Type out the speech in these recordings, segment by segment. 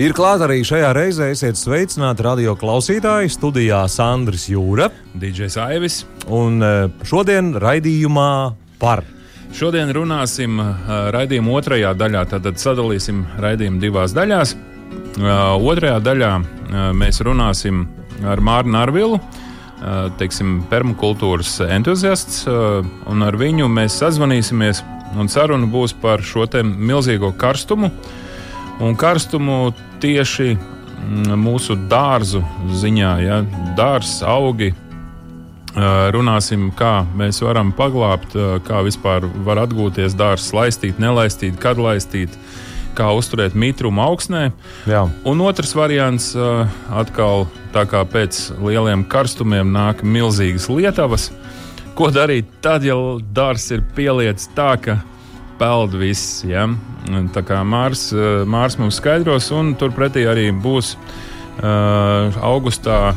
Ir klāta arī šajā reizē. Esiet sveicināti radio klausītāji. Studijā Sandrs Jūra, DJs Aivis. Un eh, šodien raidījumā par. Šodien runāsim uh, raidījuma otrajā daļā. Tad sadalīsim raidījumu divās daļās. Uh, otrajā daļā mēs runāsim ar Mārnu Arvilu, uh, teiksim, permakultūras entuziasts, un ar viņu mēs sazvanīsimies. Un saruna būs par šo milzīgo karstumu, uh, un karstumu tieši mm, mūsu dārzu ziņā. Ja? Dārzs, augi. Runāsim, kā mēs varam paglābt, kā vispār var atgūties dārzs, laistīt, nelaistīt, kad laistīt, kā uzturēt mitrumu augsnē. Jā. Un otrs variants, atkal tā kā pēc lieliem karstumiem nāk milzīgas lietavas. Ko darīt tad, ja dārzs ir pielietis tā, ka peld viss. Ja? Tā kā Mārs, eh, Mārs mums skaidros, un turpretī arī būs. Uh, augustā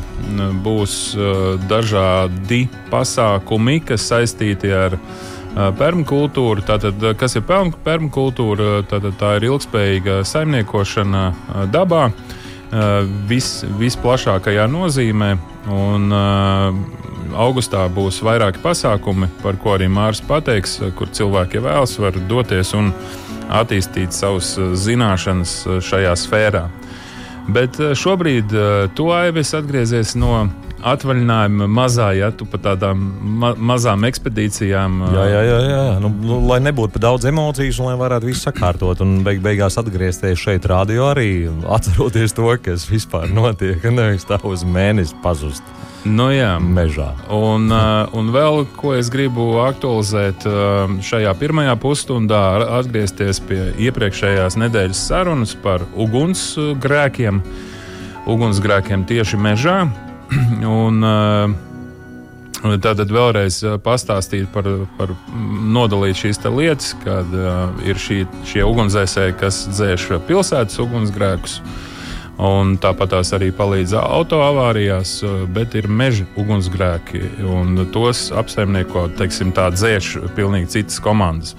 būs uh, dažādi pasākumi, kas saistīti ar uh, permakultūru. Tātad, kas ir permakultūra? Tātad, tā ir ilgspējīga saimniekošana dabā vis, visplašākajā nozīmē. Un, augustā būs vairāki pasākumi, par ko arī Mārcis pateiks, kur cilvēki vēlas, var doties un attīstīt savas eh, zināšanas eh, šajā sfērā. Bet eh, šobrīd tu aivis atgriezies no atvaļinājuma mazā, ja tu pa tādām ma mazām ekspedīcijām. Jā, jā, jā, jā. Nu, nu, lai nebūtu par daudz emociju, un lai varētu visu sakārtot, un beig beigās atgriezties šeit, rādio arī atceroties to, kas vispār notiek, nevis tā uz mēnesi pazust. Nu, jā, mežā. Un, uh, un vēl ko es gribu aktualizēt uh, šajā pirmajā pusstundā, atgriezties pie iepriekšējās nedēļas sarunas par ugunsgrēkiem, ugunsgrēkiem tieši mežā. un, Tātad vēlreiz pastāstīt par, par nodalīt šīs lietas, kad uh, ir šī, šie ugunsdzēsēji, kas dzēš pilsētas ugunsgrēkus. Uh, Un tāpat tās arī palīdz autoavārijās, bet ir meža ugunsgrēki, un tos apsaimnieko teiksim, tā dzēš pilnīgi citas komandas.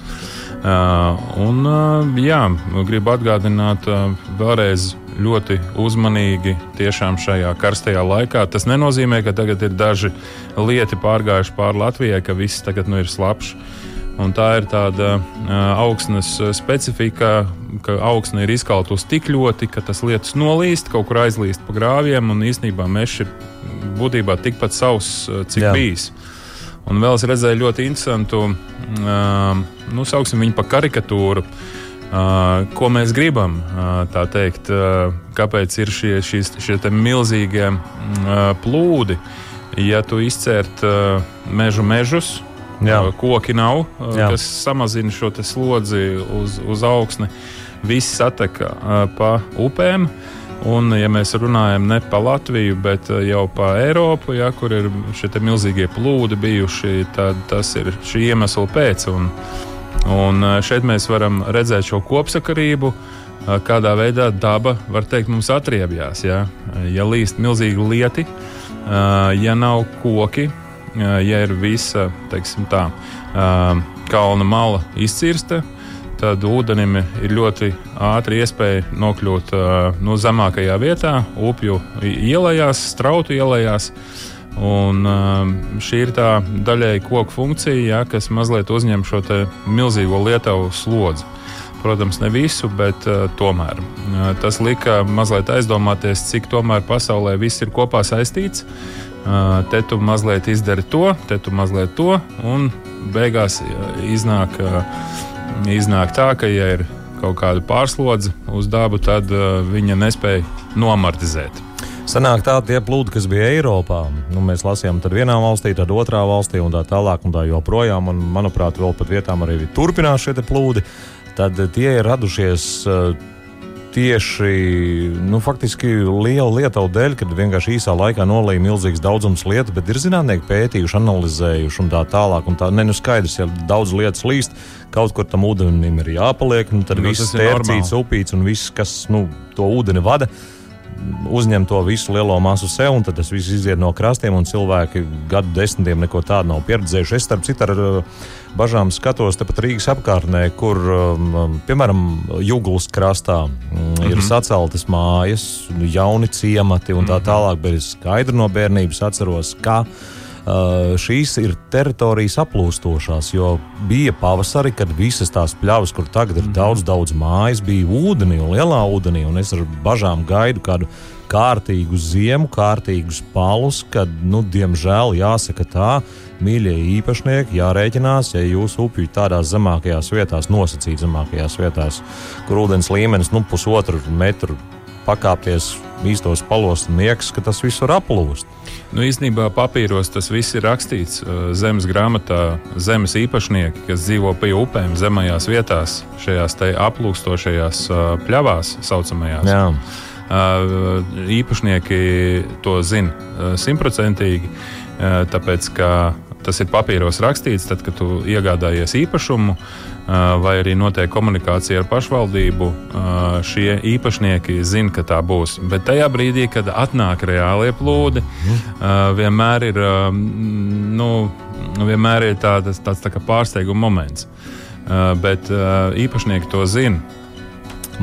Uh, un, uh, jā, gribu atgādināt uh, vēlreiz ļoti uzmanīgi tiešām šajā karstajā laikā. Tas nenozīmē, ka tagad ir daži lieti pārgājuši pāri Latvijai, ka viss tagad nu ir slapjš. Un tā ir tāda augsnes specifika, ka augsne ir izkalta uz tik ļoti, ka tas lietus nolīst, kaut kur aizlīst pa grāviem, un īsnībā mežs ir būtībā tikpat savs, cik Jā. bijis. Un vēl es redzēju ļoti interesantu, nu, sauksim viņu par karikatūru. Ko mēs gribam, tā teikt, kāpēc ir šie, šīs, šie milzīgie plūdi. Ja tu izcērt mežu mežus, Jā. koki nav, Jā. kas samazina šo slodzi uz, uz augsni. Viss sateka pa upēm. Un, ja mēs runājam ne par Latviju, bet jau par Eiropu, ja, kur ir šie milzīgie plūdi bijuši, tad tas ir šī iemesla pēc. Un, un šeit mēs varam redzēt šo kopsakarību, kādā veidā daba, var teikt, mums atriebjās. Ja, ja līst milzīgi lieti, ja nav koki, ja ir visa tā, kalna mala izcirsta, tad ūdenim ir ļoti ātri iespēja nokļūt nu, zemākajā vietā, upju ielās, strautu ielās. Un, šī ir tā daļēji koku funkcija, ja, kas mazliet uzņem šo milzīgo lietuvu slodzi. Protams, ne visu, bet uh, tomēr. Uh, tas lika mazliet aizdomāties, cik tomēr pasaulē viss ir kopā saistīts. Te tu mazliet izdari to, te tu mazliet to, un beigās iznāk, iznāk tā, ka, ja ir kaut kāda pārslodze uz dabu, tad viņa nespēja nomartizēt. Sanāk tā, tie plūdi, kas bija Eiropā, nu, mēs lasījām, tad vienā valstī, tad otrā valstī un tā tālāk, un tā joprojām, un manuprāt, vēl pat vietām arī turpinās šie plūdi, tad tie ir radušies tieši nu, liela lietavu dēļ, kad vienkārši īsā laikā nolīja milzīgs daudzums lietu, bet ir zinātnieki pētījuši, analizējuši un tā tālāk. Un tā, ne, nu skaidrs, ja daudz lietas līst, kaut kur tam ūdenim ir jāpaliek, nu, tad nu, viss tērcīts, upīts un viss, kas nu, to ūdeni vada uzņem to visu lielo masu sev, un tas viss iziet no krastiem, un cilvēki gadu desmitiem neko tādu nav pieredzējuši. Es, starp citu, ar uh, bažām skatos tepat Rīgas apkārtnē, kur, um, piemēram, Jūglas krastā mm, mm -hmm. ir saceltas mājas, jauni ciemati un tā mhm. tālāk, bet es skaidri no bērnības atceros, ka šīs ir teritorijas aplūstošās, jo bija pavasari, kad visas tās pļavas, kur tagad ir mm. daudz, daudz mājas, bija ūdenī un lielā ūdenī, un es ar bažām gaidu kādu kārtīgu ziemu, kārtīgus palus, kad, nu, diemžēl, jāsaka tā, mīļie īpašnieki, jārēķinās, ja jūsu upju tādās zemākajās vietās, nosacīt zemākajās vietās, kur ūdens līmenis nu, pusotru metru pakāpties īstos palos un niekas, ka tas viss var aplūst. Nu, īstenībā papīros tas viss ir rakstīts uh, zemes grāmatā. Zemes īpašnieki, kas dzīvo pie upēm, zemajās vietās, šajās aplūstošajās uh, pļavās, saucamajās. Jā. Uh, īpašnieki to zina simtprocentīgi, tāpēc ka tas ir papīros rakstīts, tad, kad tu iegādājies īpašumu vai arī notiek komunikācija ar pašvaldību, šie īpašnieki zina, ka tā būs. Bet tajā brīdī, kad atnāk reālie plūdi, vienmēr ir, nu, vienmēr ir tādas, tāds tā pārsteiguma moments. Bet īpašnieki to zina.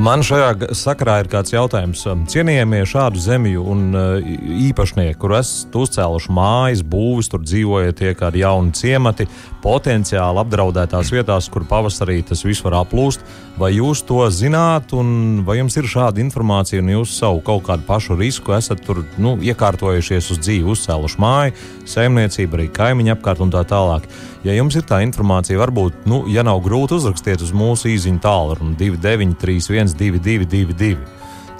Man šajā sakarā ir kāds jautājums. Cienījamie šādu zemju un uh, īpašnieki, kur esat uzcēluši mājas, būvis, tur dzīvojat tie kādi jauni ciemati, potenciāli apdraudētās vietās, kur pavasarī tas viss var aplūst. Vai jūs to zināt, un vai jums ir šāda informācija, un jūs savu kaut kādu pašu risku esat tur nu, iekārtojušies uz dzīvi, uzcēluši māju, saimniecību, arī kaimiņu apkārt un tā tālāk? Ja jums ir tā informācija, varbūt, nu, ja nav grūti, uzrakstiet uz mūsu īziņu tālruni 2931, 222.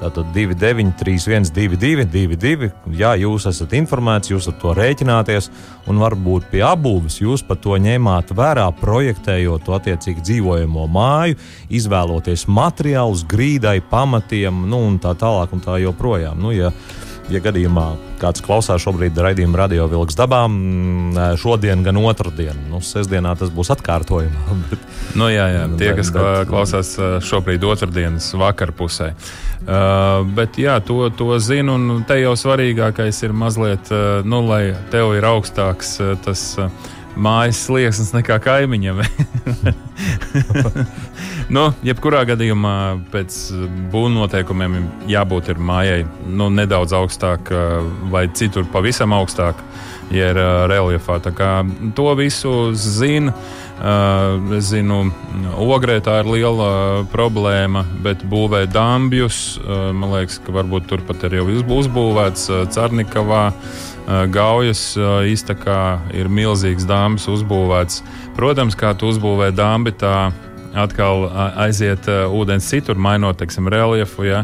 Tātad 293, 122, 22. Jā, jūs esat informēts, jūs ar to rēķināties, un varbūt pie apbūves jūs pat to ņēmāt vērā, projektējot to attiecīgi dzīvojamo māju, izvēloties materiālus, grīdai, pamatiem, nu, un tā tālāk, un tā joprojām. Nu, ja, ja gadījumā kāds klausās šobrīd raidījuma radio vilks dabā, mm, šodien gan otrdien, nu, sestdienā tas būs atkārtojumā. Bet, nu, jā, jā, tie, kas bet, klausās šobrīd otrdienas vakarpusē. Uh, bet jā, to, to zinu, un te jau svarīgākais ir mazliet, uh, nu, lai tev ir augstāks uh, tas. Uh, mājas slieksnis nekā kaimiņam. nu, jebkurā gadījumā pēc būvnoteikumiem jābūt mājai nu, nedaudz augstāk vai citur pavisam augstāk, ja ir reliefā. To visu zina. Es zinu, ogrē tā ir liela problēma, bet būvēt dambjus, man liekas, ka varbūt turpat ir jau uzbūvēts Cernikavā. Gaujas iztakā ir milzīgs dāmas uzbūvēts. Protams, kā tu uzbūvē dāmbi, tā atkal aiziet ūdens citur, mainot teiksim, reljefu. Ja?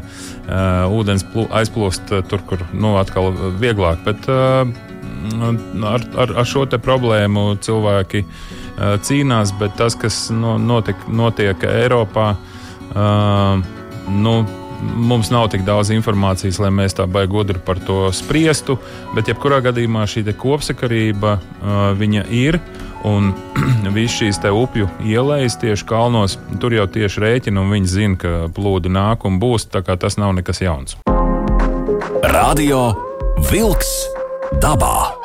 Ūdens aizplūst tur, kur nu, atkal vieglāk. Bet ar, ar, ar šo problēmu cilvēki cīnās, bet tas, kas notiek, notiek Eiropā, nu, mums nav tik daudz informācijas, lai mēs tā baigi gudri par to spriestu. Bet, jebkurā gadījumā, šī kopsakarība uh, ir. Un viss šīs upju ielas tieši kalnos, tur jau tieši rēķina, un viņi zina, ka plūdi nāk un būs. Tā kā tas nav nekas jauns. Radio Wolks dabā.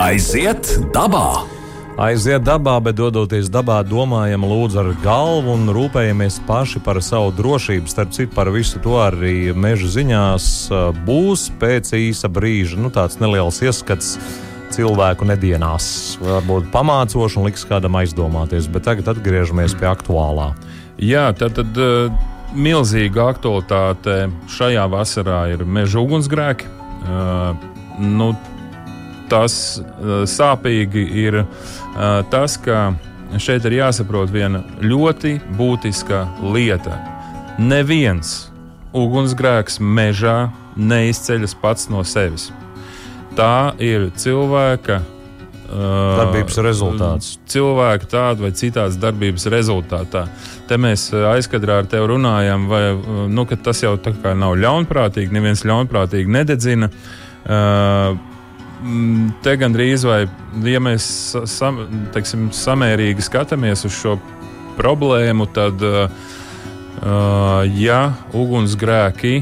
Aiziet dabā! aiziet dabā, bet dodoties dabā, domājam lūdzu ar galvu un rūpējamies paši par savu drošību. Starp citu, par visu to arī meža ziņās būs pēc īsa brīža nu, tāds neliels ieskats cilvēku nedienās. Varbūt pamācoši un liks kādam aizdomāties, bet tagad atgriežamies pie aktuālā. Jā, tad. tad uh... Milzīga aktualitāte šajā vasarā ir meža ugunsgrēki. Uh, nu, tas uh, sāpīgi ir uh, tas, ka šeit ir jāsaprot viena ļoti būtiska lieta. Neviens ugunsgrēks mežā neizceļas pats no sevis. Tā ir cilvēka darbības rezultāts. Cilvēku tādu vai citādas darbības rezultātā. Te mēs aizkadrā ar tevi runājam, vai nu, tas jau tā kā nav ļaunprātīgi, neviens ļaunprātīgi nededzina. Te gandrīz vai, ja mēs sam, teiksim, samērīgi skatāmies uz šo problēmu, tad, ja ugunsgrēki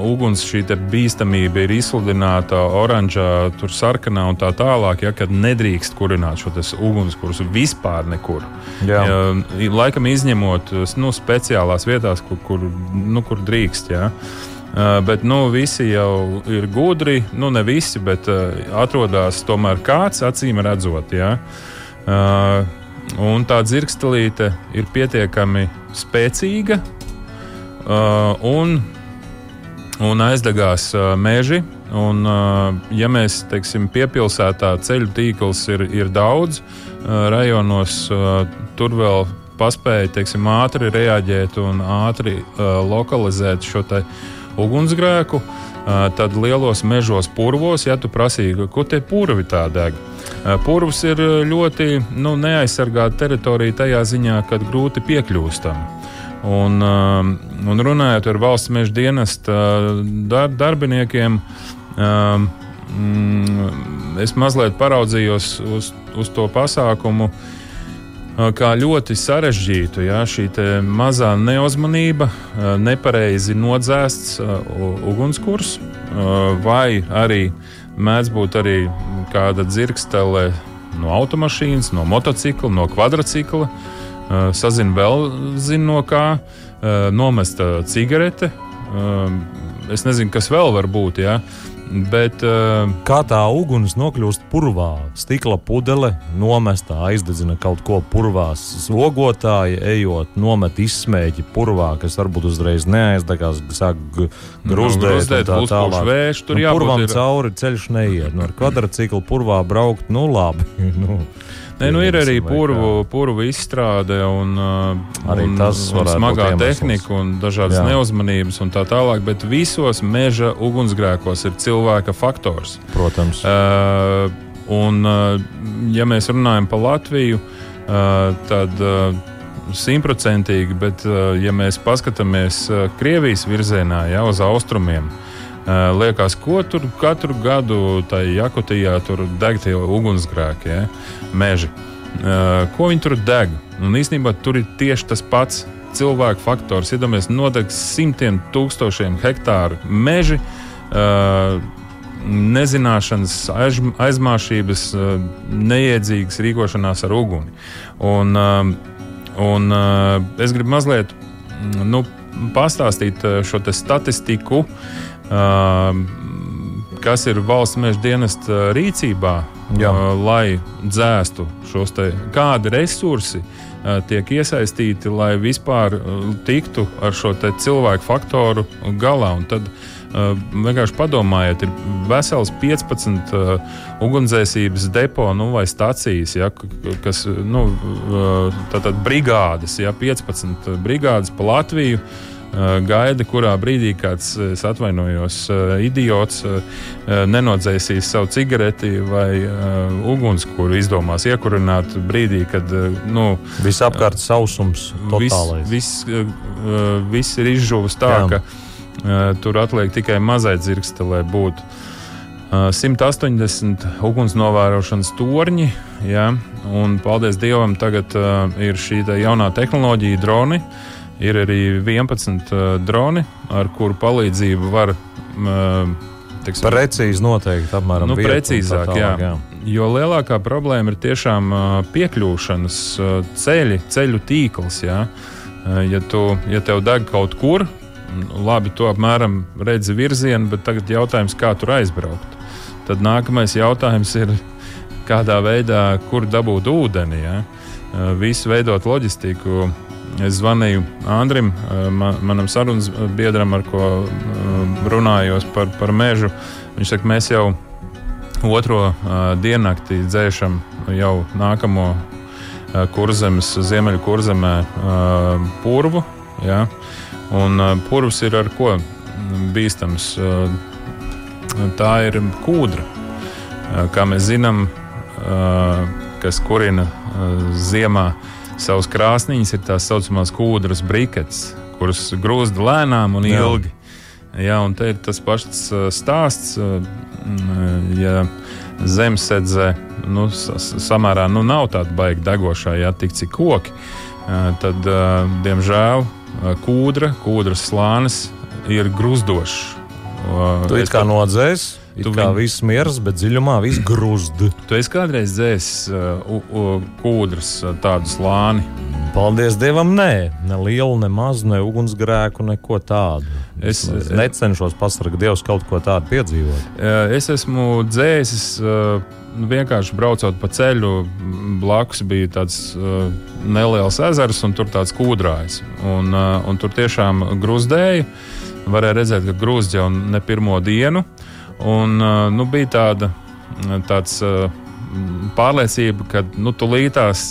uguns šī bīstamība ir izsludināta oranžā, tur sarkanā un tā tālāk, ja, kad nedrīkst kurināt šo ugunskursu vispār nekur. Jā. Ja, laikam izņemot nu, speciālās vietās, kur, kur, nu, kur drīkst. Ja. Uh, bet nu, visi jau ir gudri. Nu, ne visi, bet uh, atrodas tomēr kāds acīm redzot. Ja. Uh, un tā dzirkstelīte ir pietiekami spēcīga. Uh, un un aizdegās meži. Un, ja mēs teiksim, piepilsētā ceļu tīkls ir, ir daudz, rajonos tur vēl paspēja teiksim, ātri reaģēt un ātri lokalizēt šo ugunsgrēku, tad lielos mežos, purvos, ja tu prasīji, ko tie purvi tā deg. Purvs ir ļoti nu, neaizsargāta teritorija tajā ziņā, kad grūti piekļūstama. Un, um, un runājot ar valsts meža dienesta uh, dar, darbiniekiem, um, mm, es mazliet paraudzījos uz, uz to pasākumu uh, kā ļoti sarežģītu. Ja, šī mazā neuzmanība, uh, nepareizi nodzēsts ugunskurs, vai arī mēdz būt arī kāda dzirkstele no automašīnas, no motocikla, no kvadrcikla. Eh, sazina vēl zina no kā, eh, nomesta cigarete. Eh, es nezinu, kas vēl var būt. Ja? Bet, uh, Kā tā uguns nokļūst purvā? Stikla pudele nomestā aizdedzina kaut ko purvā. Slogotāji ejot, nomet izsmēķi purvā, kas varbūt uzreiz neaizdegās, sāk gruzdēt. Nu, tā tālāk. Vēš, tur nu, purvam ir... cauri ceļš neiet. Nu, ar kvadrciklu purvā braukt, nu labi. nu. Nē, nu, ir arī purvu, purvu izstrāde un, uh, arī un, un smagā tehnika un dažādas Jā. neuzmanības un tā tālāk, bet visos meža ugunsgrēkos ir cilvēka faktors. Protams. Uh, un, uh, ja mēs runājam par Latviju, uh, tad uh, simtprocentīgi, bet uh, ja mēs paskatāmies uh, Krievijas virzienā, jau uz austrumiem, liekas, ko tur katru gadu tajā Jakutijā tur deg tie ugunsgrēki, ja? meži. Uh, ko viņi tur deg? Un īstenībā tur ir tieši tas pats cilvēku faktors. Iedomājieties, nodeg simtiem tūkstošiem hektāru meži. Uh, nezināšanas, aiz, aizmāšības, neiedzīgas rīkošanās ar uguni. Un, un es gribu mazliet nu, pastāstīt šo statistiku, kas ir valsts meža dienesta rīcībā, Jā. lai dzēstu šos te kādi resursi tiek iesaistīti, lai vispār tiktu ar šo cilvēku faktoru galā. Un tad vienkārši padomājiet, ir vesels 15 uh, ugunsdzēsības depo nu, vai stācijas, ja, kas nu, tātad brigādes, ja, 15 brigādes pa Latviju. Uh, gaida, kurā brīdī kāds, es atvainojos, eh, idiots eh, nenodzēsīs savu cigareti vai ugunskura izdomās iekurināt brīdī, kad nu, visapkārt sausums totālais. Viss vis, vis ir izžuvis tā, Jā. ka tur atliek tikai mazai dzirkste, lai būtu. 180 ugunsnovērošanas torņi, ja, un paldies Dievam, tagad uh, ir šī jaunā tehnoloģija, droni. Uh, Ir arī 11 uh, droni, ar kuru palīdzību var. Uh, Teiksim, precīzi noteikti, apmēram nu, precīzāk. Tālāk, jā. Jā. Jo lielākā problēma ir tiešām uh, piekļūšanas uh, ceļi, ceļu tīkls. Jā. Uh, ja, tu, ja tev deg kaut kur, labi, tu apmēram redzi virzienu, bet tagad jautājums, kā tur aizbraukt. Tad nākamais jautājums ir, kādā veidā, kur dabūt ūdeni. Ja? Visu veidot loģistiku Es zvanīju Andrim, eh, man, manam sarunas biedram, ar ko eh, runājos par, par mežu. Viņš saka, mēs jau otro uh, diennakti dzēšam jau nākamo kurzemes, ziemeļu kurzemē purvu. Ja? Un purvs ir ar ko bīstams? Tā ir kūdra. Kā mēs zinām, kas kurina ziemā savus krāsniņus, ir tās saucamās kūdras briketes, kuras grūzda lēnām un ilgi. Jā. Jā, un te ir tas pats stāsts. Ja zemesēdzē nu, samērā nu, nav tāda baigta degošā, ja tik cik koki, tad, diemžēl, kūdra, kūdras slānis ir grūzdošs. Tu it kā nodzēs. Tu kā viņu... viss miers, bet dziļumā viss grūzd. Tu esi kādreiz dzēsis uh, kūdras uh, tādu slāni. Paldies Dievam, nē, ne lielu, ne mazu, ne ugunsgrēku, neko tādu. Es, es necenšos pasargāt Dievu kaut ko tādu piedzīvot. Uh, es esmu dzēsis. Uh, vienkārši braucot pa ceļu, blakus bija tāds uh, neliels ezers, un tur tāds kūdrājs. Un, uh, un tur tiešām grūzdēja. Varēja redzēt, ka grūzdēja jau ne pirmo dienu. Un, uh, nu, bija tāda tāds, uh, pārliecība, ka nu, tūlītās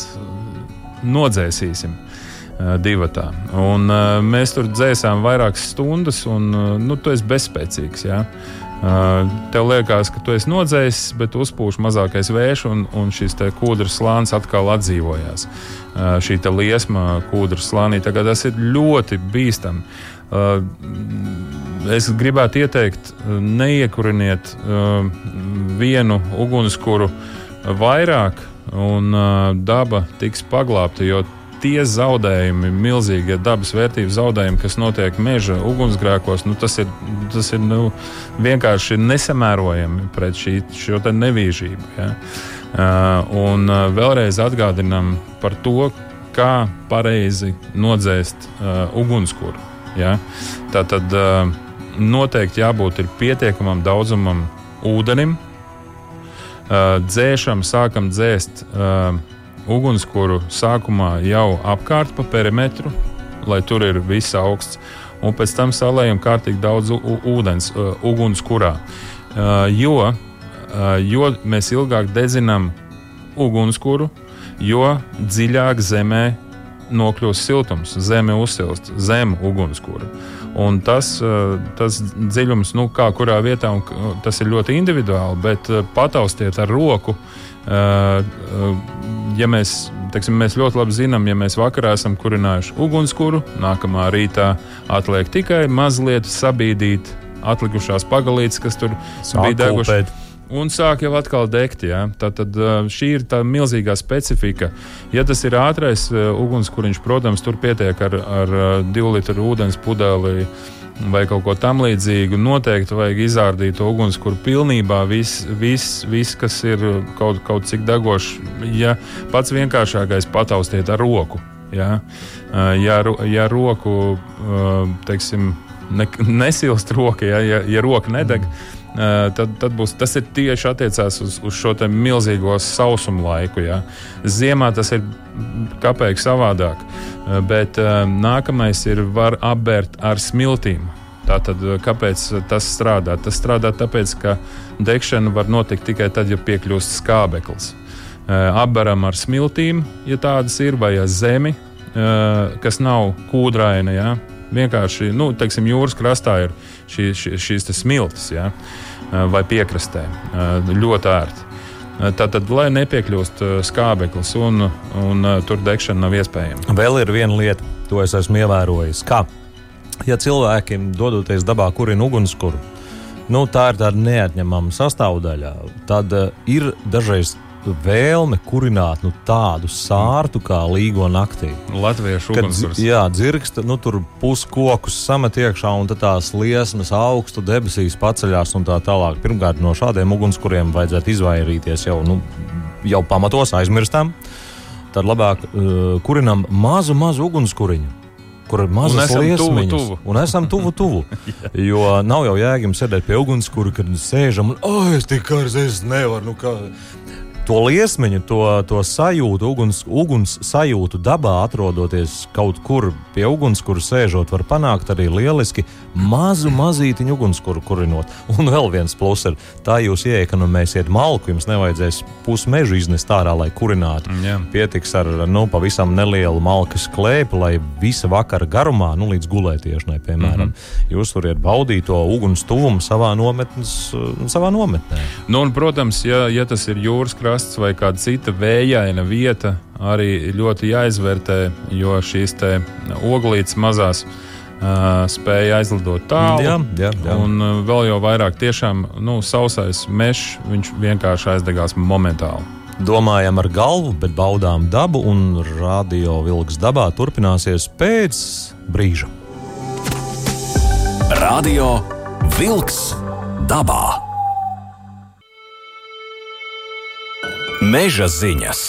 nodzēsīsim uh, divatā. Un, mēs tur dzēsām vairākas stundas, un nu, tu esi bezspēcīgs. Ja? Tev liekas, ka tu esi nodzējis, bet uzpūš mazākais vējš, un, un šis kūdras slānis atkal atdzīvojās. Šī liesma kūdras slānī tas ir ļoti bīstami. Es gribētu ieteikt, neiekuriniet vienu ugunskura vairāk, un daba tiks paglābta. Jo tie zaudējumi, milzīgie dabas vērtības zaudējumi, kas notiek meža ugunsgrēkos, nu, tas ir, tas ir nu, vienkārši nesamērojami pret šī, šo nevīžību. Ja? Uh, un uh, vēlreiz atgādinām par to, kā pareizi nodzēst uh, ugunskura. Ja? Tā tad uh, noteikti jābūt pietiekamam daudzumam ūdenim. Dzēšam, sākam dzēst. Ugunskura sākumā jau apkārt pa perimetru, lai tur ir viss augsts, un pēc tam salējam kārtīgi daudz ūdens ugunskurā. Jo, jo mēs ilgāk dedzinām ugunskura, jo dziļāk zemē nokļūst siltums, zeme uzsilst zem ugunskura. Un tas, tas dziļums, nu, kā kurā vietā, tas ir ļoti individuāli, bet pataustiet ar roku ja mēs, teiksim, mēs ļoti labi zinām, ja mēs vakarā esam kurinājuši ugunskura, nākamā rītā atliek tikai mazliet sabīdīt atlikušās pagalītes, kas tur Sāk bija degušas. Un sāk jau atkal degt. Ja? Tad šī ir tā milzīgā specifika. Ja tas ir ātrais ugunskuriņš, protams, tur pietiek ar, ar divu litru ūdens pudeli vai kaut ko tamlīdzīgu, noteikti vajag izrādīt to ugunskura pilnībā. Viss, vis, vis, kas ir kaut, kaut cik degošs, ja pats vienkāršākais pataustiet ar roku. Ja, ja, ja roku teiksim, ne, nesilst roka, ja, ja, ja roka nedeg. Mm tad, tad būs, tas ir tieši attiecās uz, uz šo milzīgo sausumu laiku. Ja. Ziemā tas ir kāpēc savādāk, bet nākamais ir var apbērt ar smiltīm. Tātad, kāpēc tas strādā? Tas strādā tāpēc, ka degšana var notikt tikai tad, ja piekļūst skābeklis. Apberam ar smiltīm, ja tādas ir, vai ar zemi, kas nav kūdraina. Ja? Vienkārši nu, teiksim, jūras krastā ir šī, šī, šīs smiltis ja? vai piekrastē. Ļoti ērti. Tātad, lai nepiekļūst skābeklis un, un tur degšana nav iespējama. Vēl ir viena lieta, ko es esmu ievērojis. Kā? Ja cilvēkiem dodoties dabā kurina ugunskura, nu, tā ir tāda neatņemama sastāvdaļa, tad ir dažreiz vēlme kurināt nu, tādu sārtu kā līgo naktī. Latviešu ugunskurs. Jā, dzirksta, nu tur puskokus samet iekšā un tās liesmas augstu debesīs paceļās un tā tālāk. Pirmkārt, no šādiem ugunskuriem vajadzētu izvairīties jau, nu, jau pamatos aizmirstam. Tad labāk uh, kurinam mazu, mazu ugunskuriņu kur ir mazas liesmiņas. Un esam tuvu, tuvu. jo nav jau jēgim sēdēt pie ugunskura, kad sēžam un, oh, es tik kārs, es nevaru. Nu, kā to liesmiņu, to, to sajūtu, uguns, uguns sajūtu dabā, atrodoties kaut kur pie ugunskura sēžot, var panākt arī lieliski mazu mazītiņu ugunskura kurinot. Un vēl viens pluss ir, tā jūs ieekonomēsiet malku, jums nevajadzēs pusmežu iznest ārā, lai kurinātu. Jā. Pietiks ar nu, pavisam nelielu malkas klēpi, lai visa vakara garumā, nu, līdz gulētiešanai, piemēram, mm -hmm. jūs varat baudīt to uguns tuvumu savā, nometnes, savā nometnē. Nu, un, protams, ja, ja tas ir jūras krājums, krasts vai kāda cita vējaina vieta arī ļoti jāizvērtē, jo šīs oglītes mazās spēja aizlidot tālu. Jā, jā, jā. Un vēl jau vairāk tiešām nu, sausais mežs, viņš vienkārši aizdegās momentāli. Domājam ar galvu, bet baudām dabu, un radio vilks dabā turpināsies pēc brīža. Radio Vilks dabā. Meža ziņas.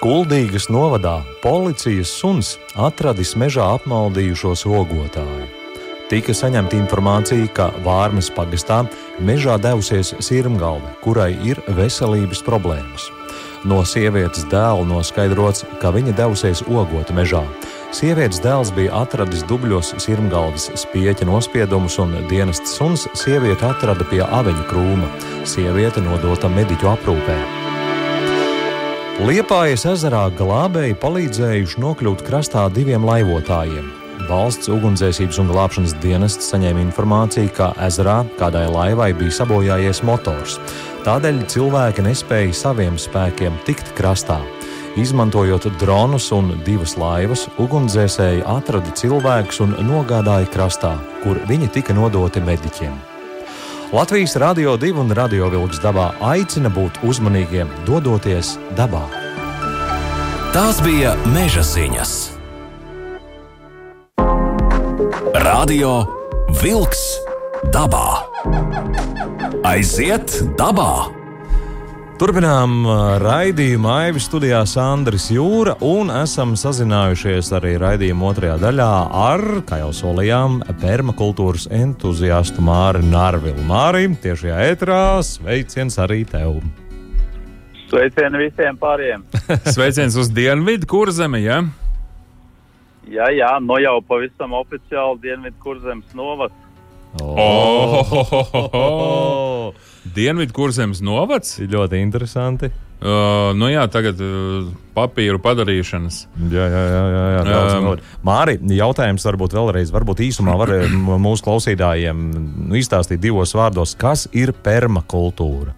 Kuldīgas novadā policijas suns atradis mežā apmaldījušos ogotāju. Tika saņemta informācija, ka Vārmes pagastā mežā devusies sirmgalve, kurai ir veselības problēmas. No sievietes dēla noskaidrots, ka viņa devusies ogot mežā. Sievietes dēls bija atradis dubļos sirmgalves spieķa nospiedumus, un dienests suns sievieti atrada pie aveņu krūma. Sieviete nodota mediķu aprūpē. Liepājas ezerā glābēji palīdzējuši nokļūt krastā diviem laivotājiem. Valsts ugunsdzēsības un glābšanas dienests saņēma informāciju, ka ezerā kādai laivai bija sabojājies motors. Tādēļ cilvēki nespēja saviem spēkiem tikt krastā. Izmantojot dronus un divas laivas, ugunsdzēsēji atrada cilvēkus un nogādāja krastā, kur viņi tika nodoti mediķiem. Latvijas Rādio 2 un Radio Vilks dabā aicina būt uzmanīgiem, dodoties dabā. Tās bija meža ziņas. Radio Vilks dabā. Aiziet dabā! Turpinām raidījumu Aivis studijā Sandris Jūra un esam sazinājušies arī raidījuma otrajā daļā ar, kā jau solījām, permakultūras entuziastu Māri Nārvilu. Māri, tiešajā ētrā sveiciens arī tev! Sveicieni visiem pāriem! Sveiciens uz Dienvidu kurzemi, ja? Jā, jā, no jau pavisam oficiāli Dienvidu kurzemes novads. Oh, oh, oh, oh, oh. Dienvidu kurzemes novads? Ir ļoti interesanti. Uh, nu jā, tagad uh, papīru padarīšanas. Jā, jā, jā. jā, jā daudz Um, Māri, jautājums varbūt vēlreiz, varbūt īsumā var m- mūsu klausītājiem nu, izstāstīt divos vārdos, kas ir permakultūra.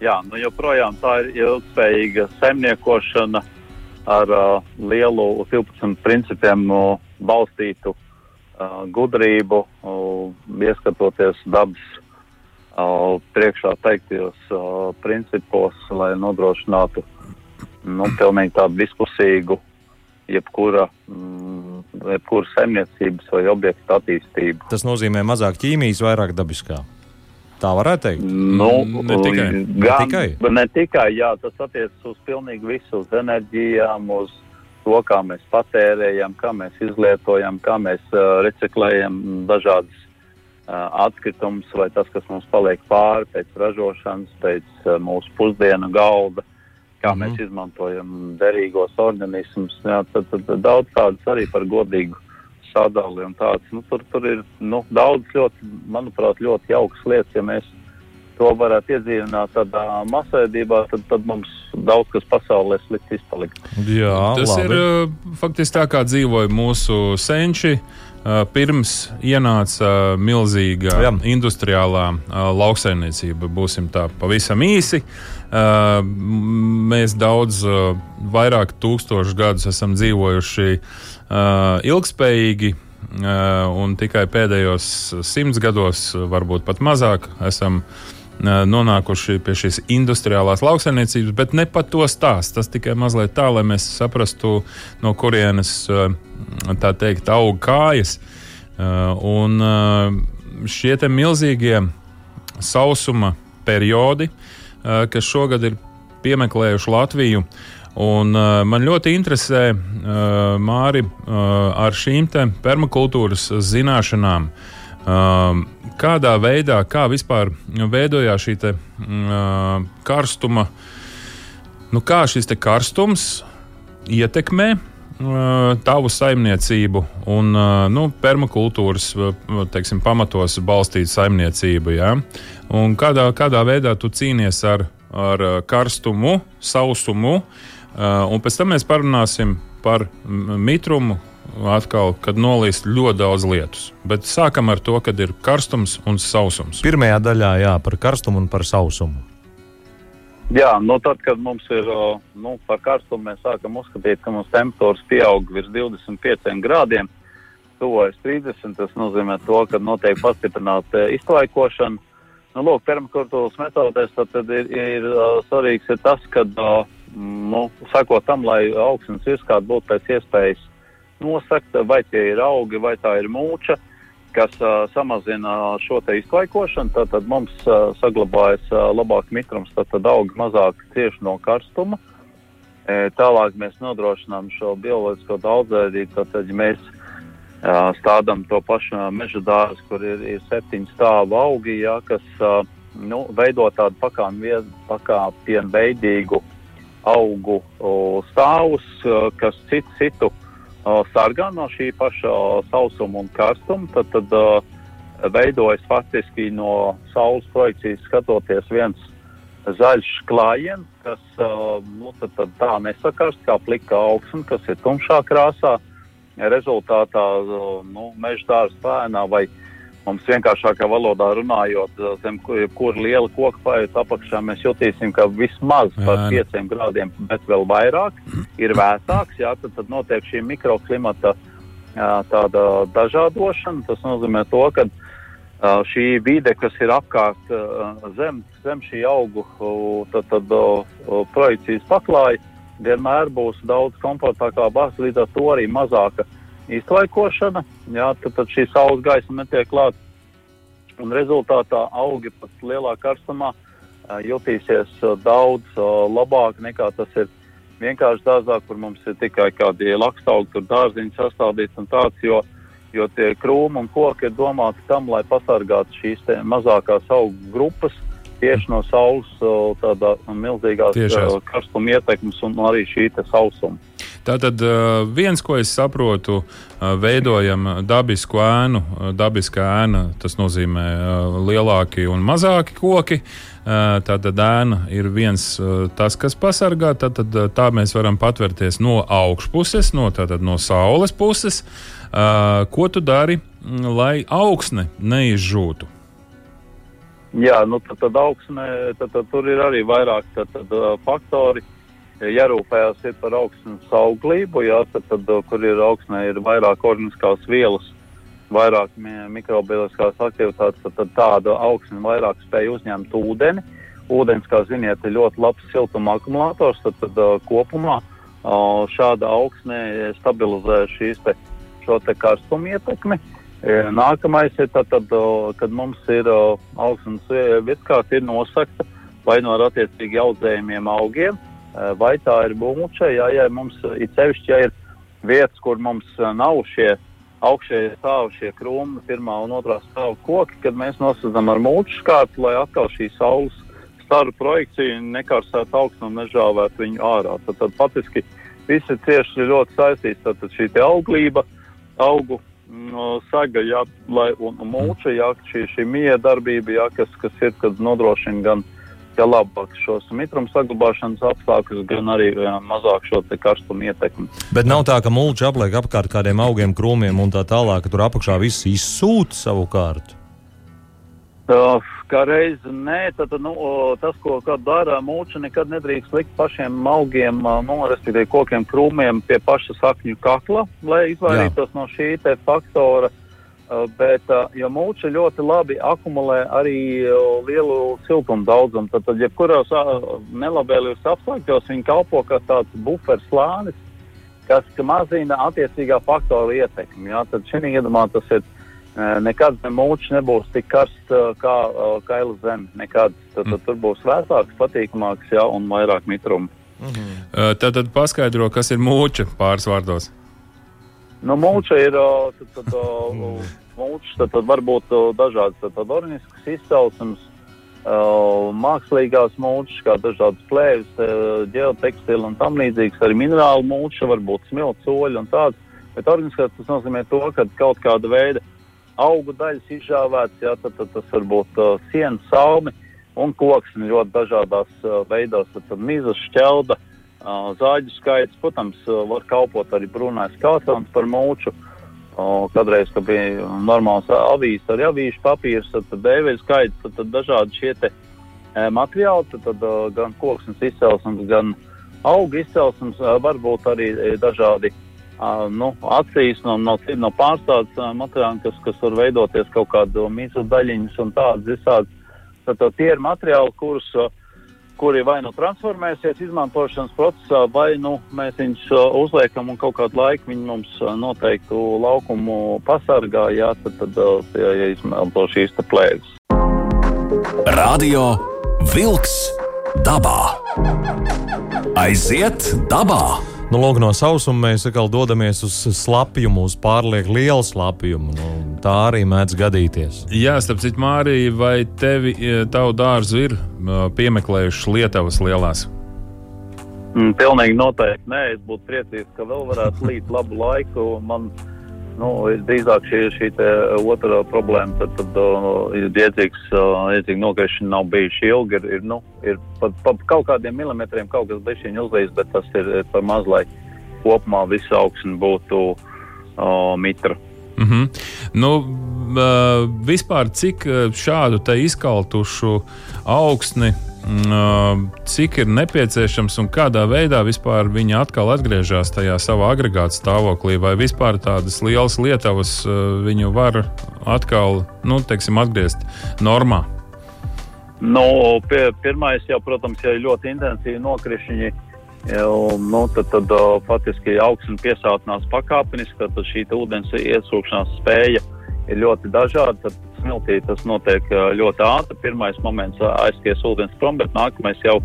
Jā, nu joprojām tā ir ilgspējīga saimniekošana ar uh, lielu 12 principiem uh, balstītu uh, gudrību, ieskatoties dabas priekšā teiktajos principos, lai nodrošinātu nu, pilnīgi tādu diskusīgu jebkura, mm, jebkura saimniecības vai objekta attīstību. Tas nozīmē mazāk ķīmijas, vairāk dabiskā. Tā varētu teikt. Nu, Ne tikai. Gan, Ne tikai? ne tikai, jā, tas attiecas uz pilnīgi visu, uz enerģijām, uz to, kā mēs patērējam, kā mēs izlietojam, kā mēs uh, reciklējam dažādas uh, atkritumus, vai tas, kas mums paliek pāri pēc ražošanas, pēc uh, mūsu pusdienu galda, kā mm mēs izmantojam derīgos organismus. Jā, tad, tad, tad daudz tādas arī par godīgu sadali un tāds. Nu, tur, tur ir nu, daudz ļoti, manuprāt, ļoti jaukas lietas, ja mēs to varētu iedzīvināt tādā masveidībā, tad, tad mums daudz kas pasaulē slikti izpalikt. Jā, Tas labi. ir uh, faktiski tā, kā dzīvoja mūsu senči. Uh, pirms ienāca milzīga Jā. industriālā uh, lauksaimniecība, būsim tā pavisam īsi. Mēs daudz, vairāk tūkstošu gadus esam dzīvojuši ilgspējīgi, un tikai pēdējos simts gados, varbūt pat mazāk, esam uh, nonākuši pie šīs industriālās lauksaimniecības, bet ne par to stāst. Tas tikai mazliet tā, lai mēs saprastu, no kurienes tā teikt aug kājas. Un šie milzīgie sausuma periodi, kas šogad ir piemeklējuši Latviju. Un, uh, man ļoti interesē, uh, Māri, uh, ar šīm permakultūras zināšanām, uh, kādā veidā, kā vispār veidojās šī te, uh, karstuma, nu, kā šis karstums ietekmē uh, tavu saimniecību un uh, nu, permakultūras uh, teiksim, pamatos balstītu saimniecību. Ja? Un kādā, kādā veidā tu cīnies ar, ar uh, karstumu, sausumu, uh, un pēc tam mēs parunāsim par mitrumu. Atkal, kad nolīst ļoti daudz lietus. Bet sākam ar to, kad ir karstums un sausums. Pirmajā daļā jā, par karstumu un par sausumu. Jā, nu tad, kad mums ir nu, par karstumu, mēs sākam uzskatīt, ka mums temperatūras pieaug virs 25 grādiem, tuvojas 30. Tas nozīmē, to, ka notiek pastiprināta izklaikošana. Nu, lūk, permakultūras metodēs tad, tad ir, ir svarīgs ir tas, ka, nu, sakot tam, lai augsnes virskārt būtu pēc iespējas nosakta, vai tie ir augi, vai tā ir mūča. Kas uh, samazina šo te izklaikošanu, tad, tad mums uh, saglabājas uh, labāk mitrums, tad, tad augi mazāk cieši no karstuma. E, tālāk mēs nodrošinām šo bioloģisko daudzveidību, tad, tad ja mēs uh, stādām to pašu meža dārzu, kur ir, ir septiņu stāvu augi, jā, kas uh, nu, veido tādu pakāpienu veidīgu augu stāvus, kas citu citu uh, sargā no šī paša sausuma un karstuma, tad, tad veidojas faktiski no saules projekcijas skatoties viens zaļš klājiens, kas nu, tad, tad tā nesakarst kā plika augsne, kas ir tumšā krāsā. Rezultātā nu, meža dārza pēnā vai uh, Mums vienkāršākā valodā runājot, zem kura liela koka paiet apakšā, mēs jutīsim, ka vismaz par 5 grādiem, bet vēl vairāk ir vēsāks. Jā, tad, tad notiek šī mikroklimata tāda dažādošana. Tas nozīmē to, ka šī vide, kas ir apkārt zem, zem šī augu, tad, tad projekcijas paklāja, vienmēr būs daudz komfortākā bāze, līdz ar to arī mazāka izlaikošana, jā, tad, tad šī saules gaisma netiek klāta. Un rezultātā augi pat lielā karstumā jutīsies daudz labāk nekā tas ir vienkārši dārzā, kur mums ir tikai kādi lakstaugi, tur dārziņi sastādīts un tāds, jo, jo tie krūmi un koki ir domāti tam, lai pasargātu šīs mazākās augu grupas tieši no saules tādā milzīgās karstuma ietekmes un arī šī sausuma. Tātad viens, ko es saprotu, veidojam dabisku ēnu. Dabiskā ēna tas nozīmē lielāki un mazāki koki. Tātad ēna ir viens tas, kas pasargā. Tātad tā mēs varam patvērties no augšpuses, no, tātad, no saules puses. Ko tu dari, lai augsne neizžūtu? Jā, nu tad, tad augsne, tad, tad tur ir arī vairāk tad, tad, faktori. Uh, jārūpējas par augstnes auglību, jā, tad, tad, kur ir augsnē, ir vairāk organiskās vielas, vairāk mikrobioloģiskās aktivitātes, tad, tad tāda augsne vairāk spēj uzņemt ūdeni. Ūdens, kā ziniet, ir ļoti labs siltuma akumulators, tad, tad kopumā šāda augsne stabilizē šīs te, šo te karstumu ietekmi. Nākamais ir tad, tad kad mums ir augstnes virskārt ir nosakta vai no attiecīgi audzējumiem augiem, vai tā ir būmuša, ja, ja mums ir sevišķi, ja ir vietas, kur mums eh, nav šie augšējie stāvi, šie krūmi, pirmā un otrā stāva koki, kad mēs nosacām ar mūču skārtu, lai atkal šī saules staru projekciju nekarsētu augstu un nežāvētu viņu ārā. Tad, tad patiski visi cieši ļoti saistīts, tad šī te auglība, augu no, mm, saga, jā, lai, un, un mūča, jā, šī, šī mija darbība, jā, kas, kas ir, kad nodrošina gan ja labāk šos mitruma saglabāšanas apstākļus, gan arī jā, mazāk šo karstumu ietekmi. Bet nav tā, ka mulča apliek apkārt kādiem augiem, krūmiem un tā tālāk, ka tur apakšā viss izsūta savukārt. Uh, kā reizi nē, tad nu, tas, ko dara mūča, nekad nedrīkst likt pašiem augiem, nu, respektīvi kokiem, krūmiem pie paša sakņu kakla, lai izvairītos Jā. no šī faktora. Uh, bet, uh, ja mūča ļoti labi akumulē arī uh, lielu siltumu daudzumu, tad, tad jebkuros nelabvēlīgos apstākļos viņi kalpo kā tāds buferu slānis, kas mazina attiecīgā faktora ietekmi. Jā, tad šī gadījumā tas ir nekad ne mūčs nebūs tik karsts kā kaila zeme. Nekad. Tad, tad tur būs vēsāks, patīkamāks jā, un vairāk mitrumu. Mhm. Tad, tad paskaidro, kas ir mūča pāris vārdos. Nu, mūča ir tad, tad, mūča, tad, tad var būt dažādas tad, tad organiskas izcelsmes, mākslīgās mūčas, kā dažādas plēves, ģeotekstila un tam līdzīgas, arī minerāla mūča, varbūt smilts, soļi un tāds. Bet organiskās tas nozīmē to, ka kaut kāda veida augu daļas izžāvēts, jā, tad, tad tas var būt uh, sienas, salmi un koksni ļoti dažādās uh, veidos, tad, tad mizas, šķelda, uh, Zāģu skaits, protams, var kalpot arī brūnais kāsons par mūču. Kadreiz, kad bija normāls avīzes, arī avīžu papīrs, tad, dēveļu skaits, tad, tad dažādi šie te materiāli, tad, tad gan koksnes izcelsmes, gan auga izcelsmes, var būt arī dažādi nu, acīs no, no, no pārstādes materiāliem, kas, kas var veidoties kaut kādu mīzu daļiņas un tādas visādas. Tad, tad tie ir materiāli, kurus uh, kuri vai nu transformēsies izmantošanas procesā, vai nu mēs viņus uh, uzliekam un kaut kādu laiku viņi mums uh, noteiktu laukumu pasargā, jā, tad, tad uh, ja izmanto šīs plēves. Radio Vilks dabā. Aiziet dabā! Nu, lūk, no sausuma mēs atkal dodamies uz slapjumu, uz pārlieku lielu slapjumu. Nu, tā arī mēdz gadīties. Jā, starp citu, Mārija, vai tevi, e, tavu dārzu ir piemeklējušas Lietuvas lielās? Mm, pilnīgi noteikti. Nē, es būtu priecīgs, ka vēl varētu līt labu laiku. Man nu, drīzāk šī, šī otrā problēma, tad, tad uh, ir iedzīgs, uh, iedzīga nokrišana nav bijuši ilgi. Ir, ir, nu, ir pa, pa kaut kādiem milimetriem kaut kas bešiņi uzlīs, bet tas ir, ir par maz, lai kopumā visa augsne būtu uh, mitra. Mm -hmm. nu, uh, vispār cik šādu izkaltušu augsni cik ir nepieciešams un kādā veidā vispār viņi atkal atgriežas tajā savā agregāta stāvoklī, vai vispār tādas lielas lietavas viņu var atkal, nu, teiksim, atgriezt normā? Nu, pie, pirmais jau, protams, ir ļoti intensīvi nokrišņi, jau, nu, tad, tad faktiski augsne piesātinās pakāpeniski, tad šī ūdens iesūkšanās spēja ir ļoti dažāda. Tad smiltī tas notiek ļoti ātri. Pirmais moments aizskies ūdens prom, bet nākamais jau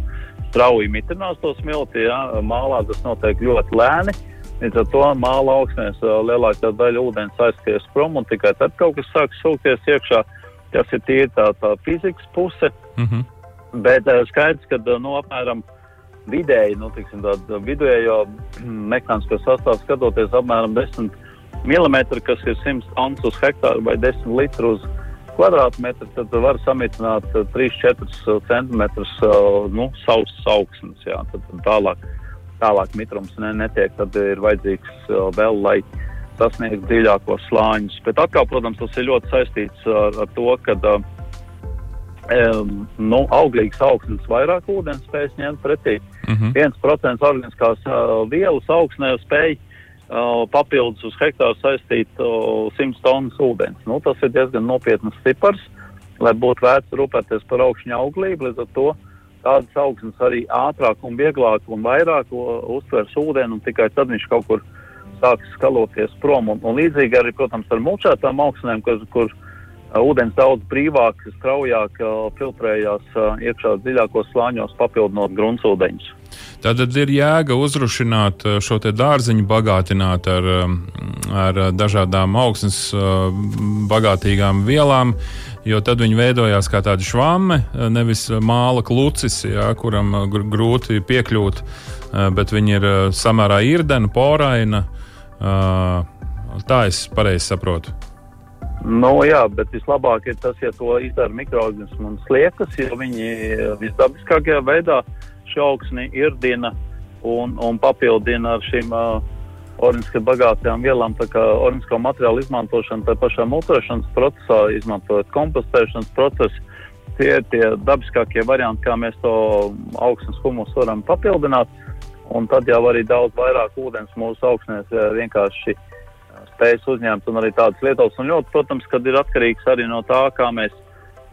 strauji mitrinās to smilti. Jā. Mālā tas notiek ļoti lēni. Līdz ar to māla augsnēs lielākā daļa ūdens aizskies prom un tikai tad kaut kas sāk sūkties iekšā. Tas ir tīri tā, tā fizikas puse. Mm -hmm. Bet skaidrs, ka nu, apmēram vidēji, nu, tiksim, tādu vidējo mehānisko sastāvu skatoties apmēram 10 mm, kas ir 100 tons uz hektāru vai 10 litru uz kvadrātmetru, tad var samitināt 3-4 cm nu, savus augsnes. Jā, tad, tad tālāk, tālāk mitrums ne, netiek, tad ir vajadzīgs vēl, lai sasniegtu dziļākos slāņus. Bet atkal, protams, tas ir ļoti saistīts ar, ar to, ka um, nu, auglīgas augsnes vairāk ūdens spējas ņemt pretī. Mm -hmm. 1% organiskās uh, vielas augsnē spēja papildus uz hektāru saistīt 100 tonnas ūdens. Nu, tas ir diezgan nopietnas cipars, lai būtu vērts rūpēties par augšņa auglību. Līdz ar to tādas augsnes arī ātrāk un vieglāk un vairāk uztvers ūdeni, un tikai tad viņš kaut kur sāks skaloties prom. Un, un līdzīgi arī, protams, ar mulčētām augsnēm, kur, kur ūdens daudz brīvāk, straujāk filtrējās iekšā dziļākos slāņos, papildinot gruntsūdeņus. Tātad ir jēga uzrušināt eh, šo dārziņu, bagātināt ar, eh, ar dažādām augsnes eh, bagātīgām vielām, jo tad viņi veidojās kā tādi švami, nevis māla klucis, jā, kuram grūti piekļūt, bet viņi ir samērā irdena, poraina. Tā es pareizi saprotu. Nu, jā, bet vislabāk ir tas, ja to izdara mikroorganismi un sliekas, jo viņi visdabiskākajā veidā uh, šo augsni irdina un, un papildina ar šīm uh, organiski bagātajām vielām. Tā kā organisko materiālu izmantošana tā pašā multēšanas procesā, izmantojot kompostēšanas procesu, tie ir tie dabiskākie varianti, kā mēs to augsnes humusu varam papildināt. Un tad jau arī daudz vairāk ūdens mūsu augsnēs vienkārši spējas uzņemt un arī tādas lietas. Un ļoti, protams, kad ir atkarīgs arī no tā, kā mēs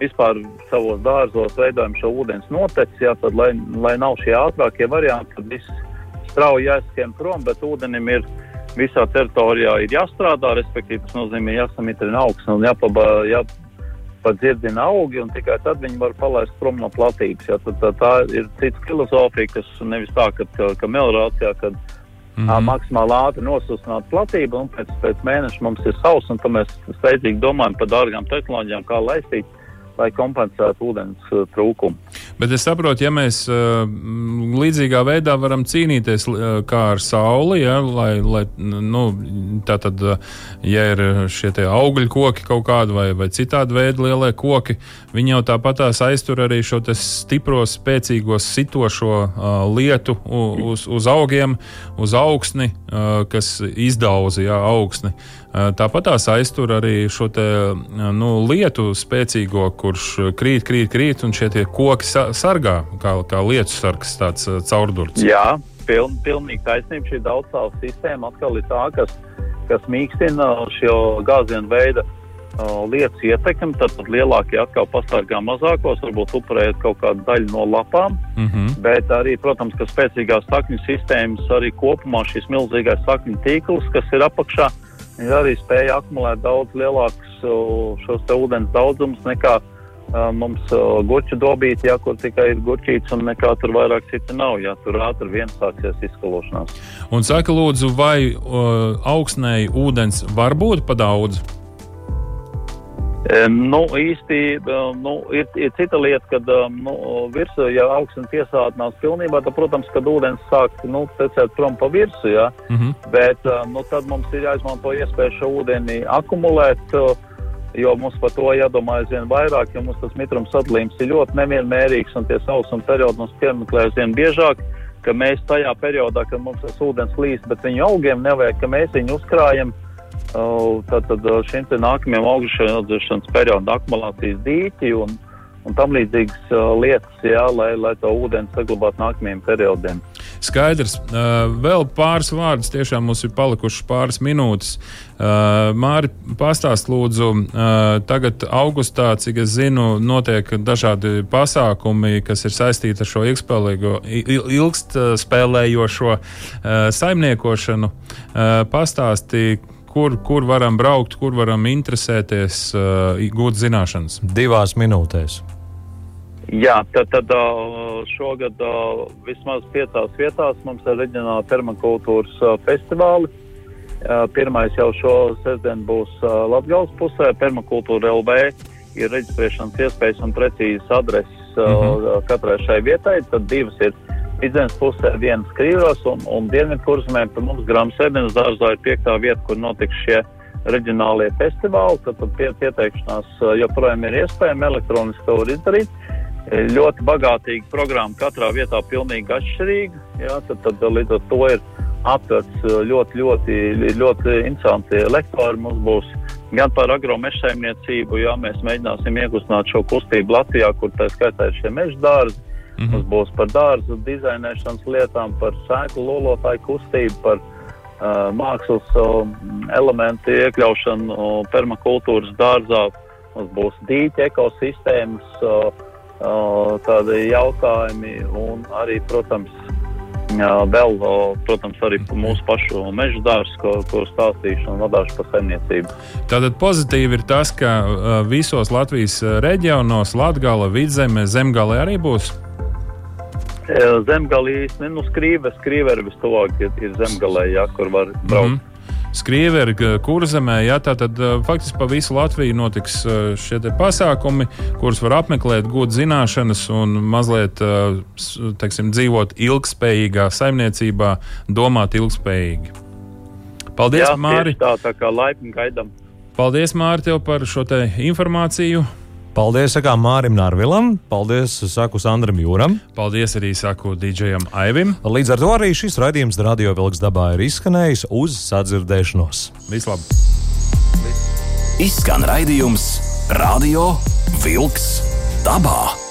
vispār savos dārzos veidojam šo ūdens noteci, jā, tad, lai, lai nav šie ātrākie varianti, tad viss strauji jāskiem prom, bet ūdenim ir visā teritorijā ir jāstrādā, respektīvi tas nozīmē jāsamitrina augsne un jāpaba, jāpadzirdina augi, un tikai tad viņi var palaist prom no platības. Jā, tad, tā, tā ir cita filozofija, kas nevis tā, ka, ka, ka melorācijā, kad mm -hmm. maksimāli ātri nosustināt platību, un pēc, pēc mēneša mums ir sauss, un tad mēs steidzīgi domājam par dārgām tehnoloģijām, kā laistīt lai kompensētu ūdens uh, trūkumu. Bet es saprotu, ja mēs uh, līdzīgā veidā varam cīnīties uh, kā ar sauli, ja, lai, lai nu, tā tad, ja ir šie augļu koki kaut kādi vai, vai citādi veidi lielie koki, viņi jau tāpatās aiztur arī šo stipro, spēcīgo, sitošo uh, lietu uz, uz augiem, uz augsni, uh, kas izdauza ja, augsni. Uh, tāpatās aiztur arī šo te, nu, lietu spēcīgo, kurš krīt, krīt, krīt, un šie koki sargā, kā, kā lietu sargs, tāds caurdurts. Jā, piln, pilnīgi taisnība. Šī daudzstāvu sistēma atkal ir tā, kas, kas mīkstina šo gāzienu veidu lietas ietekmi, tad, tad lielākie atkal pasargā mazākos, varbūt upurējot kaut kādu daļu no lapām. Mm -hmm. Bet arī, protams, ka spēcīgās sakņu sistēmas, arī kopumā šis milzīgais sakņu tīkls, kas ir apakšā, ir arī spēja akumulēt daudz lielākus šos ūdens daudzumus nekā mums gurķu dobīti, ja kur tikai ir gurķīts un nekā tur vairāk cita nav, ja tur ātri vien sāksies izskalošanās. Un saka, lūdzu, vai uh, augsnēji ūdens var būt pa daudz? Nu, īsti nu, ir, ir cita lieta, kad nu, virsū, ja augsts piesātinās pilnībā, tad, protams, kad ūdens sāk nu, tecēt prom pa virsmu, ja? mm -hmm. bet nu, tad mums ir jāizmanto iespēja šo ūdeni akumulēt, jo mums par to jādomā aizvien vairāk, jo mums tas mitrums sadalījums ir ļoti nevienmērīgs un tie sausuma periodi mums piemeklē aizvien biežāk ka mēs tajā periodā, kad mums tas ūdens līst, bet viņu augiem nevajag, ka mēs viņu uzkrājam Tātad šim nākamajam augšupeļošanas periodam akumulācijas dīķi un, un tam līdzīgas lietas, jā, lai, lai to ūdeni saglabātu nākamajiem periodiem. Skaidrs. Vēl pāris vārdus, tiešām mums ir palikušas pāris minūtes. Māri, pastāst lūdzu, tagad augustā, cik es zinu, notiek dažādi pasākumi, kas ir saistīti ar šo ilgspēlējošo saimniekošanu. Pastāsti, kur, kur varam braukt, kur varam interesēties, uh, gūt zināšanas? Divās minūtēs. Jā, tad, tad uh, šogad uh, vismaz piecās vietās mums ir reģionāla permakultūras festivāli. Pirmais jau šo sestdienu būs Latvijas pusē. Permakultūra LV ir reģistrēšanas iespējas un precīzas adreses mhm. -huh. katrai šai vietai. Tad divas ir Vidzemes pusē vienas krīvos un, un dienvidkursmē pie mums Grāmatas dārzā ir piektā vieta, kur notiks šie reģionālie festivāli. Tad, pie, pieteikšanās uh, joprojām ir iespējama, elektroniski to var izdarīt. Ļoti bagātīga programma, katrā vietā pilnīgi atšķirīga. Jā, tad, tad līdz ar to ir aptverts uh, ļoti, ļoti, ļoti interesanti lektori. Mums būs gan par agromeža saimniecību, jā, mēs mēģināsim iekustināt šo kustību Latvijā, kur tā skaitā ir šie meža dārzi Mm -hmm. Mums būs par dārzu dizainēšanas lietām, par sēklu lolotāju kustību, par uh, mākslas uh, elementu iekļaušanu uh, permakultūras dārzā. Mums būs dīķa ekosistēmas, uh, uh, tādi jautājumi un arī, protams, vēl, protams, arī mūsu pašu meža dārstu, ko, ko stāstīšu un vadīšu par saimniecību. Tātad pozitīvi ir tas, ka visos Latvijas reģionos, Latvijā, Vidzemē, Zemgālē arī būs Zemgalī īstenībā nu, skrīve, skrīve ir vistuvāk, ir, ir zemgalē, jā, kur var braukt. Mm. Skrieveri, kurzemē, jā, tātad faktiski pa visu Latviju notiks šie pasākumi, kurus var apmeklēt, gūt zināšanas un mazliet teiksim, dzīvot ilgspējīgā saimniecībā, domāt ilgspējīgi. Paldies, jā, Māri! Tā, tā kā laipni gaidām. Paldies, Māri, tev par šo informāciju! Paldies, sakām Mārim Nārvilam, paldies, saku Sandram Jūram. Paldies arī saku DJam Aivim. Līdz ar to arī šis raidījums Radio Vilks dabā ir izskanējis uz sadzirdēšanos. Vislabāk! Izskan raidījums Radio Vilks dabā.